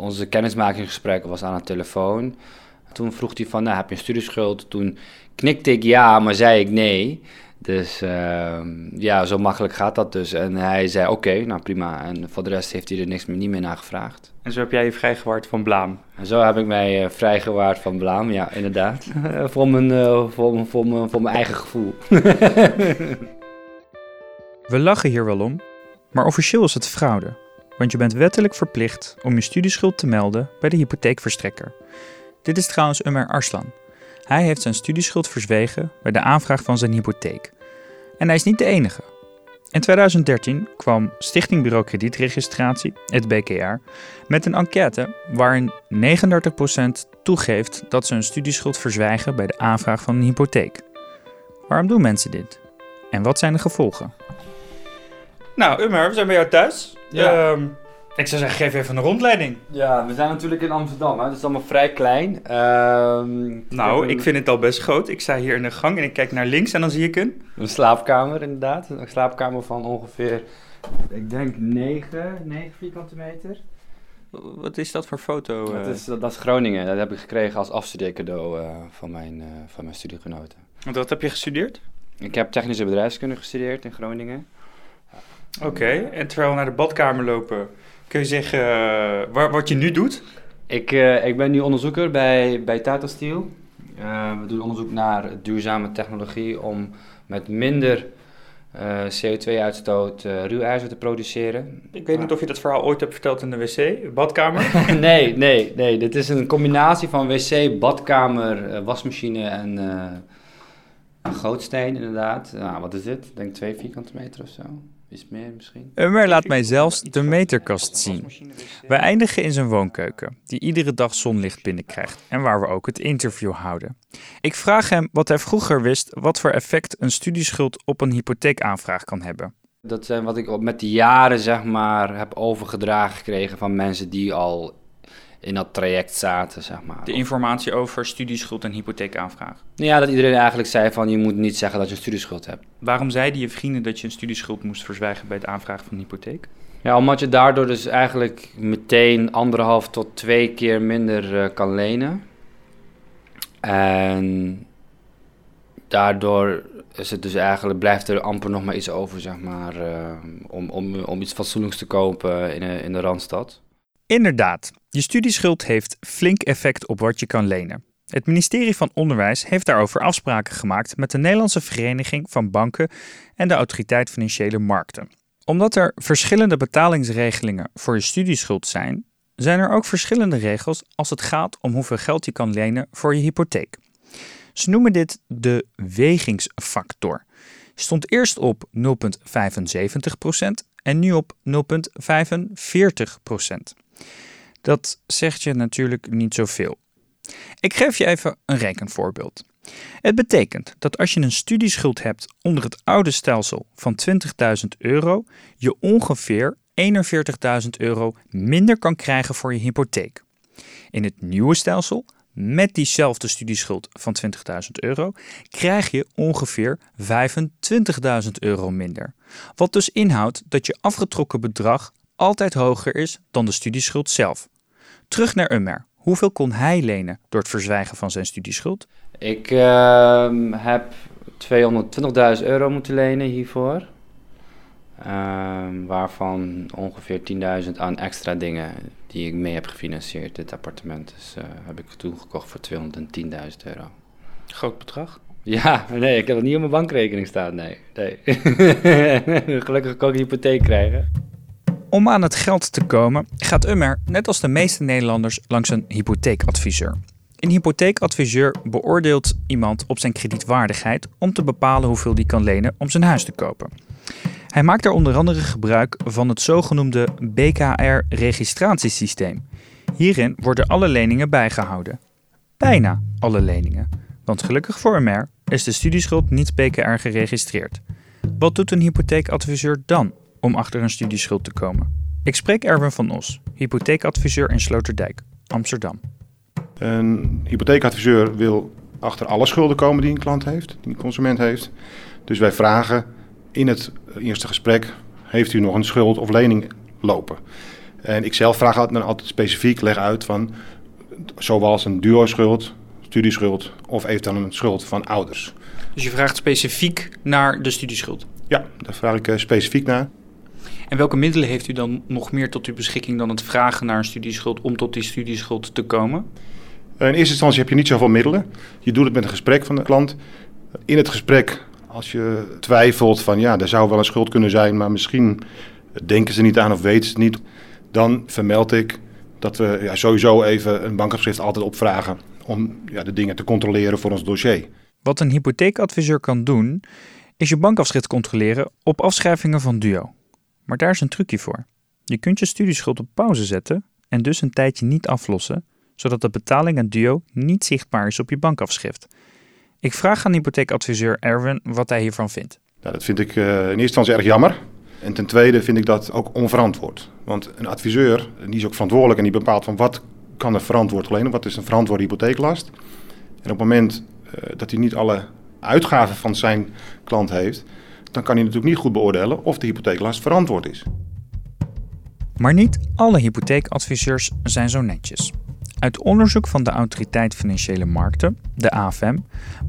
onze kennismakingsgesprek was aan de telefoon. Toen vroeg hij van, nou, heb je een studieschuld? Toen knikte ik ja, maar zei ik nee. Dus uh, ja, zo makkelijk gaat dat dus. En hij zei oké, nou prima. En voor de rest heeft hij er niks meer, niet meer naar gevraagd. En zo heb jij je vrijgewaard van blaam? En zo heb ik mij uh, vrijgewaard van blaam, ja, inderdaad. voor, mijn, uh, voor, mijn, voor, mijn, voor mijn eigen gevoel. We lachen hier wel om, maar officieel is het fraude. Want je bent wettelijk verplicht om je studieschuld te melden bij de hypotheekverstrekker. Dit is trouwens Umer Arslan. Hij heeft zijn studieschuld verzwegen bij de aanvraag van zijn hypotheek. En hij is niet de enige. In 2013 kwam Stichting Bureau Kredietregistratie, het BKR, met een enquête waarin 39% toegeeft dat ze een studieschuld verzwijgen bij de aanvraag van een hypotheek. Waarom doen mensen dit? En wat zijn de gevolgen? Nou, Umer, we zijn bij jou thuis. Ja. Um, ik zou zeggen, geef even een rondleiding. Ja, we zijn natuurlijk in Amsterdam, hè. Het is allemaal vrij klein. Uh, nou, ik vind het al best groot. Ik sta hier in de gang en ik kijk naar links en dan zie ik een... Een slaapkamer, inderdaad. Een slaapkamer van ongeveer, ik denk 9, 9 vierkante meter. Wat is dat voor foto? Dat is, dat, is Groningen. Dat heb ik gekregen als afstudeercadeau uh, van, mijn, uh, van mijn studiegenoten. Want wat heb je gestudeerd? Ik heb technische bedrijfskunde gestudeerd in Groningen. Oké, okay. en terwijl we naar de badkamer lopen, kun je zeggen uh, wat je nu doet? Ik, uh, ik ben nu onderzoeker bij, bij Tata Steel. Uh, we doen onderzoek naar duurzame technologie om met minder CO2-uitstoot ruwijzer te produceren. Ik weet niet of je dat verhaal ooit hebt verteld in de wc, badkamer? nee, nee, nee. Dit is een combinatie van wc, badkamer, wasmachine en gootsteen inderdaad. Nou, wat is dit? Ik denk twee vierkante meter of zo. Is meer misschien? Umer laat mij zelfs de meterkast zien. We eindigen in zijn woonkeuken, die iedere dag zonlicht binnenkrijgt en waar we ook het interview houden. Ik vraag hem wat hij vroeger wist wat voor effect een studieschuld op een hypotheekaanvraag kan hebben. Dat zijn wat ik met de jaren zeg maar heb overgedragen gekregen van mensen die al in dat traject zaten, zeg maar. De informatie over studieschuld en hypotheekaanvraag. Ja, dat iedereen eigenlijk zei van je moet niet zeggen dat je een studieschuld hebt. Waarom zeiden je vrienden dat je een studieschuld moest verzwijgen bij het aanvragen van een hypotheek? Ja, omdat je daardoor dus eigenlijk meteen anderhalf tot twee keer minder uh, kan lenen. En daardoor is het dus eigenlijk, blijft er amper nog maar iets over, zeg maar, uh, om, om, om iets fatsoenlijks te kopen in, in de Randstad. Inderdaad, je studieschuld heeft flink effect op wat je kan lenen. Het ministerie van Onderwijs heeft daarover afspraken gemaakt met de Nederlandse Vereniging van Banken en de Autoriteit Financiële Markten. Omdat er verschillende betalingsregelingen voor je studieschuld zijn, zijn er ook verschillende regels als het gaat om hoeveel geld je kan lenen voor je hypotheek. Ze noemen dit de wegingsfactor. Stond eerst op 0,75% en nu op 0,45%. Dat zegt je natuurlijk niet zoveel. Ik geef je even een rekenvoorbeeld. Het betekent dat als je een studieschuld hebt onder het oude stelsel van 20.000 euro, je ongeveer 41.000 euro minder kan krijgen voor je hypotheek. In het nieuwe stelsel, met diezelfde studieschuld van 20.000 euro, krijg je ongeveer 25.000 euro minder. Wat dus inhoudt dat je afgetrokken bedrag altijd hoger is dan de studieschuld zelf. Terug naar Ummer. Hoeveel kon hij lenen door het verzwijgen van zijn studieschuld? Ik uh, heb 220.000 euro moeten lenen hiervoor. Uh, waarvan ongeveer 10.000 aan extra dingen die ik mee heb gefinancierd. Dit appartement dus, uh, heb ik toen gekocht voor 210.000 euro. Groot bedrag? Ja, nee, ik heb het niet op mijn bankrekening staan, nee. nee. Gelukkig kan ik een hypotheek krijgen. Om aan het geld te komen gaat Ummer, net als de meeste Nederlanders, langs een hypotheekadviseur. Een hypotheekadviseur beoordeelt iemand op zijn kredietwaardigheid om te bepalen hoeveel die kan lenen om zijn huis te kopen. Hij maakt er onder andere gebruik van het zogenoemde BKR-registratiesysteem. Hierin worden alle leningen bijgehouden. Bijna alle leningen. Want gelukkig voor Ummer is de studieschuld niet BKR geregistreerd. Wat doet een hypotheekadviseur dan om achter een studieschuld te komen. Ik spreek Erwin van Os, hypotheekadviseur in Sloterdijk, Amsterdam. Een hypotheekadviseur wil achter alle schulden komen die een klant heeft, die een consument heeft. Dus wij vragen in het eerste gesprek: heeft u nog een schuld of lening lopen? En ik zelf vraag altijd, altijd specifiek, leg uit van, zoals een duo-schuld, studieschuld of eventueel een schuld van ouders. Dus je vraagt specifiek naar de studieschuld? Ja, daar vraag ik uh, specifiek naar. En welke middelen heeft u dan nog meer tot uw beschikking dan het vragen naar een studieschuld om tot die studieschuld te komen? In eerste instantie heb je niet zoveel middelen. Je doet het met een gesprek van de klant. In het gesprek, als je twijfelt van ja, er zou wel een schuld kunnen zijn, maar misschien denken ze niet aan of weten ze het niet, dan vermeld ik dat we ja, sowieso even een bankafschrift altijd opvragen om ja, de dingen te controleren voor ons dossier. Wat een hypotheekadviseur kan doen, is je bankafschrift controleren op afschrijvingen van Duo. Maar daar is een trucje voor. Je kunt je studieschuld op pauze zetten en dus een tijdje niet aflossen, zodat de betaling aan Duo niet zichtbaar is op je bankafschrift. Ik vraag aan hypotheekadviseur Erwin wat hij hiervan vindt. Nou, dat vind ik uh, in eerste instantie erg jammer. En ten tweede vind ik dat ook onverantwoord. Want een adviseur, die is ook verantwoordelijk en die bepaalt van wat kan er verantwoord lenen, wat is een verantwoorde hypotheeklast. En op het moment uh, dat hij niet alle uitgaven van zijn klant heeft, dan kan hij natuurlijk niet goed beoordelen of de hypotheeklast verantwoord is. Maar niet alle hypotheekadviseurs zijn zo netjes. Uit onderzoek van de Autoriteit Financiële Markten, de AFM,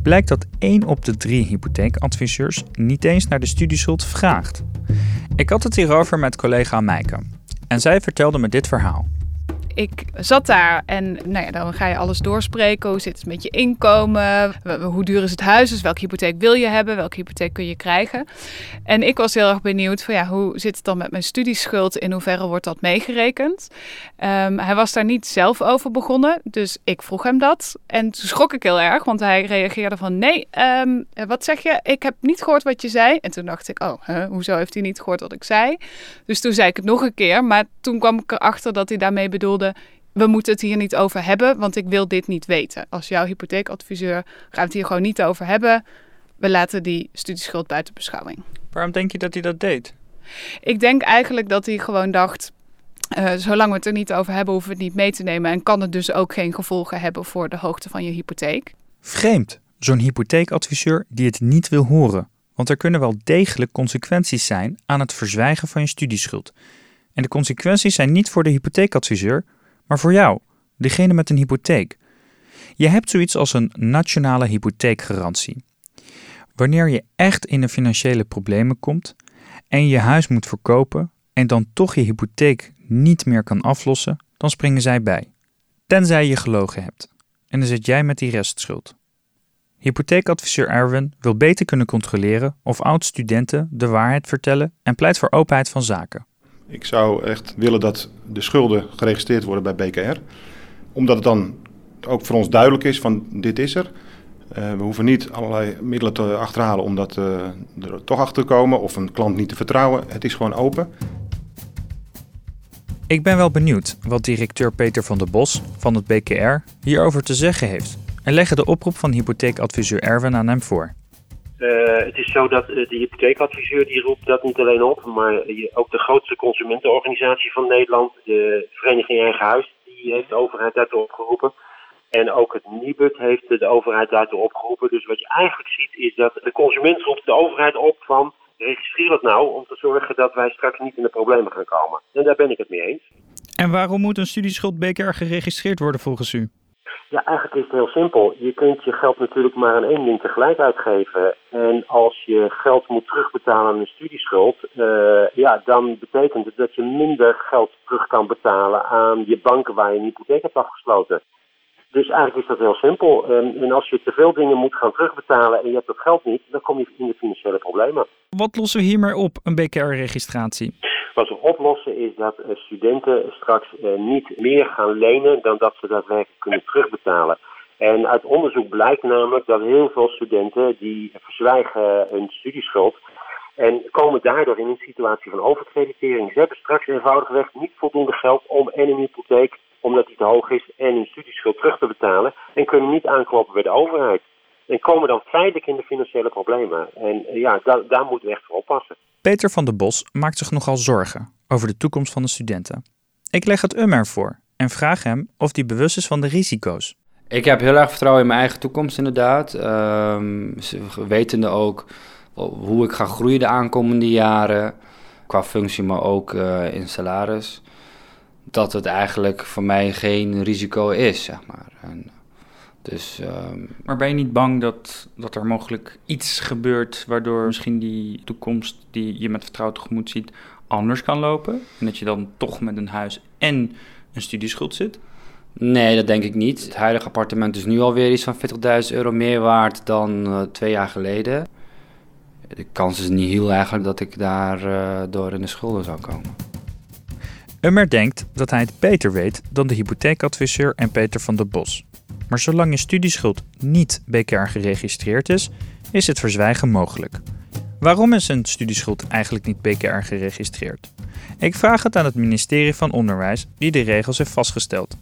blijkt dat 1 op de 3 hypotheekadviseurs niet eens naar de studieschuld vraagt. Ik had het hierover met collega Meike en zij vertelde me dit verhaal ik zat daar en nou ja, dan ga je alles doorspreken. Hoe zit het met je inkomen? Hoe duur is het huis? Dus welke hypotheek wil je hebben? Welke hypotheek kun je krijgen? En ik was heel erg benieuwd van ja, hoe zit het dan met mijn studieschuld? In hoeverre wordt dat meegerekend? Um, hij was daar niet zelf over begonnen, dus ik vroeg hem dat. En toen schrok ik heel erg, want hij reageerde van nee, um, wat zeg je? Ik heb niet gehoord wat je zei. En toen dacht ik, oh, hoezo heeft hij niet gehoord wat ik zei? Dus toen zei ik het nog een keer, maar toen kwam ik erachter dat hij daarmee bedoelde we moeten het hier niet over hebben, want ik wil dit niet weten. Als jouw hypotheekadviseur gaat het hier gewoon niet over hebben, we laten die studieschuld buiten beschouwing. Waarom denk je dat hij dat deed? Ik denk eigenlijk dat hij gewoon dacht, uh, zolang we het er niet over hebben, hoeven we het niet mee te nemen. En kan het dus ook geen gevolgen hebben voor de hoogte van je hypotheek. Vreemd, zo'n hypotheekadviseur die het niet wil horen. Want er kunnen wel degelijk consequenties zijn aan het verzwijgen van je studieschuld. En de consequenties zijn niet voor de hypotheekadviseur, maar voor jou, degene met een hypotheek. Je hebt zoiets als een nationale hypotheekgarantie. Wanneer je echt in de financiële problemen komt en je huis moet verkopen en dan toch je hypotheek niet meer kan aflossen, dan springen zij bij. Tenzij je gelogen hebt. En dan zit jij met die restschuld. Hypotheekadviseur Erwin wil beter kunnen controleren of oud-studenten de waarheid vertellen en pleit voor openheid van zaken. Ik zou echt willen dat de schulden geregistreerd worden bij BKR. Omdat het dan ook voor ons duidelijk is van dit is er. Uh, we hoeven niet allerlei middelen te achterhalen om dat, uh, er toch achter te komen of een klant niet te vertrouwen. Het is gewoon open. Ik ben wel benieuwd wat directeur Peter van der Bos van het BKR hierover te zeggen heeft. En leggen de oproep van hypotheekadviseur Erwin aan hem voor. Uh, het is zo dat uh, de hypotheekadviseur die roept dat niet alleen op, maar ook de grootste consumentenorganisatie van Nederland, de Vereniging Eigen Huis, die heeft de overheid daartoe opgeroepen. En ook het Nibud heeft de overheid daartoe opgeroepen. Dus wat je eigenlijk ziet is dat de consument roept de overheid op van registreer het nou om te zorgen dat wij straks niet in de problemen gaan komen. En daar ben ik het mee eens. En waarom moet een studieschuld BKR geregistreerd worden volgens u? Ja, eigenlijk is het heel simpel. Je kunt je geld natuurlijk maar aan één ding tegelijk uitgeven. En als je geld moet terugbetalen aan een studieschuld, uh, ja, dan betekent het dat je minder geld terug kan betalen aan je banken waar je een hypotheek hebt afgesloten. Dus eigenlijk is dat heel simpel. En, en als je te veel dingen moet gaan terugbetalen en je hebt dat geld niet, dan kom je in de financiële problemen. Wat lossen we hiermee op, een BKR-registratie? Wat we oplossen is dat eh, studenten straks eh, niet meer gaan lenen dan dat ze daadwerkelijk kunnen terugbetalen. En uit onderzoek blijkt namelijk dat heel veel studenten die verzwijgen hun studieschuld en komen daardoor in een situatie van overkreditering. Ze hebben straks eenvoudigweg niet voldoende geld om en een hypotheek, omdat die te hoog is, en hun studieschuld terug te betalen. En kunnen niet aankloppen bij de overheid. En komen dan feitelijk in de financiële problemen. En eh, ja, daar, daar moeten we echt voor oppassen. Peter van der Bos maakt zich nogal zorgen over de toekomst van de studenten. Ik leg het um ervoor en vraag hem of hij bewust is van de risico's. Ik heb heel erg vertrouwen in mijn eigen toekomst, inderdaad. Um, wetende ook hoe ik ga groeien de aankomende jaren. Qua functie, maar ook uh, in salaris. dat het eigenlijk voor mij geen risico is, zeg maar. En, dus, ehm, Maar ben je niet bang dat, dat er mogelijk iets gebeurt waardoor misschien die toekomst die je met vertrouwen tegemoet ziet anders kan lopen? En dat je dan toch met een huis en een studieschuld zit? nee, dat denk ik niet. Het huidige appartement is nu alweer iets van 40.000 euro meer waard dan eh, twee jaar geleden. De kans is niet heel eigenlijk dat ik daar eh, door in de schulden zou komen. Ummer denkt dat hij het beter weet dan de hypotheekadviseur en Peter van der Bos. Maar zolang je studieschuld niet BKR geregistreerd is, is het verzwijgen mogelijk. Waarom is een studieschuld eigenlijk niet BKR geregistreerd? Ik vraag het aan het ministerie van Onderwijs, die de regels heeft vastgesteld.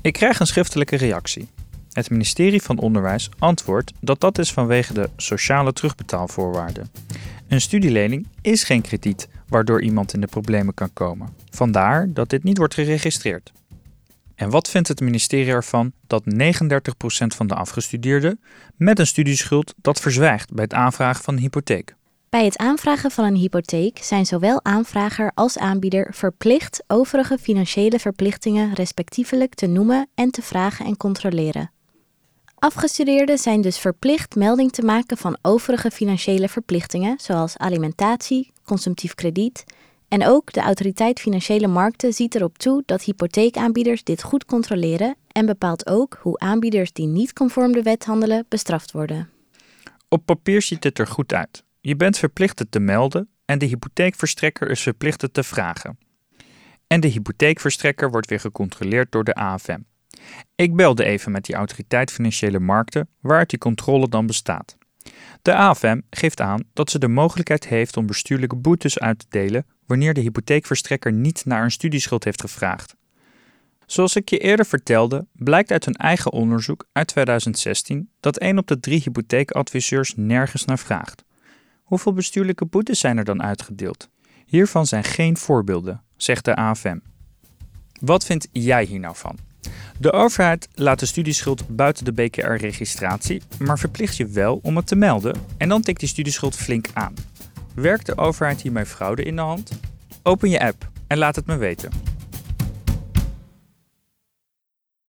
Ik krijg een schriftelijke reactie. Het ministerie van Onderwijs antwoordt dat dat is vanwege de sociale terugbetaalvoorwaarden. Een studielening is geen krediet waardoor iemand in de problemen kan komen. Vandaar dat dit niet wordt geregistreerd. En wat vindt het ministerie ervan dat 39% van de afgestudeerden met een studieschuld dat verzwijgt bij het aanvragen van een hypotheek? Bij het aanvragen van een hypotheek zijn zowel aanvrager als aanbieder verplicht overige financiële verplichtingen respectievelijk te noemen en te vragen en controleren. Afgestudeerden zijn dus verplicht melding te maken van overige financiële verplichtingen, zoals alimentatie, consumptief krediet. En ook de Autoriteit Financiële Markten ziet erop toe dat hypotheekaanbieders dit goed controleren en bepaalt ook hoe aanbieders die niet conform de wet handelen bestraft worden. Op papier ziet het er goed uit. Je bent verplicht het te melden en de hypotheekverstrekker is verplicht het te vragen. En de hypotheekverstrekker wordt weer gecontroleerd door de AFM. Ik belde even met die autoriteit financiële markten waaruit die controle dan bestaat. De AFM geeft aan dat ze de mogelijkheid heeft om bestuurlijke boetes uit te delen wanneer de hypotheekverstrekker niet naar een studieschuld heeft gevraagd. Zoals ik je eerder vertelde, blijkt uit hun eigen onderzoek uit 2016 dat 1 op de 3 hypotheekadviseurs nergens naar vraagt. Hoeveel bestuurlijke boetes zijn er dan uitgedeeld? Hiervan zijn geen voorbeelden, zegt de AFM. Wat vind jij hier nou van? De overheid laat de studieschuld buiten de BKR-registratie, maar verplicht je wel om het te melden en dan tikt die studieschuld flink aan. Werkt de overheid hiermee fraude in de hand? Open je app en laat het me weten.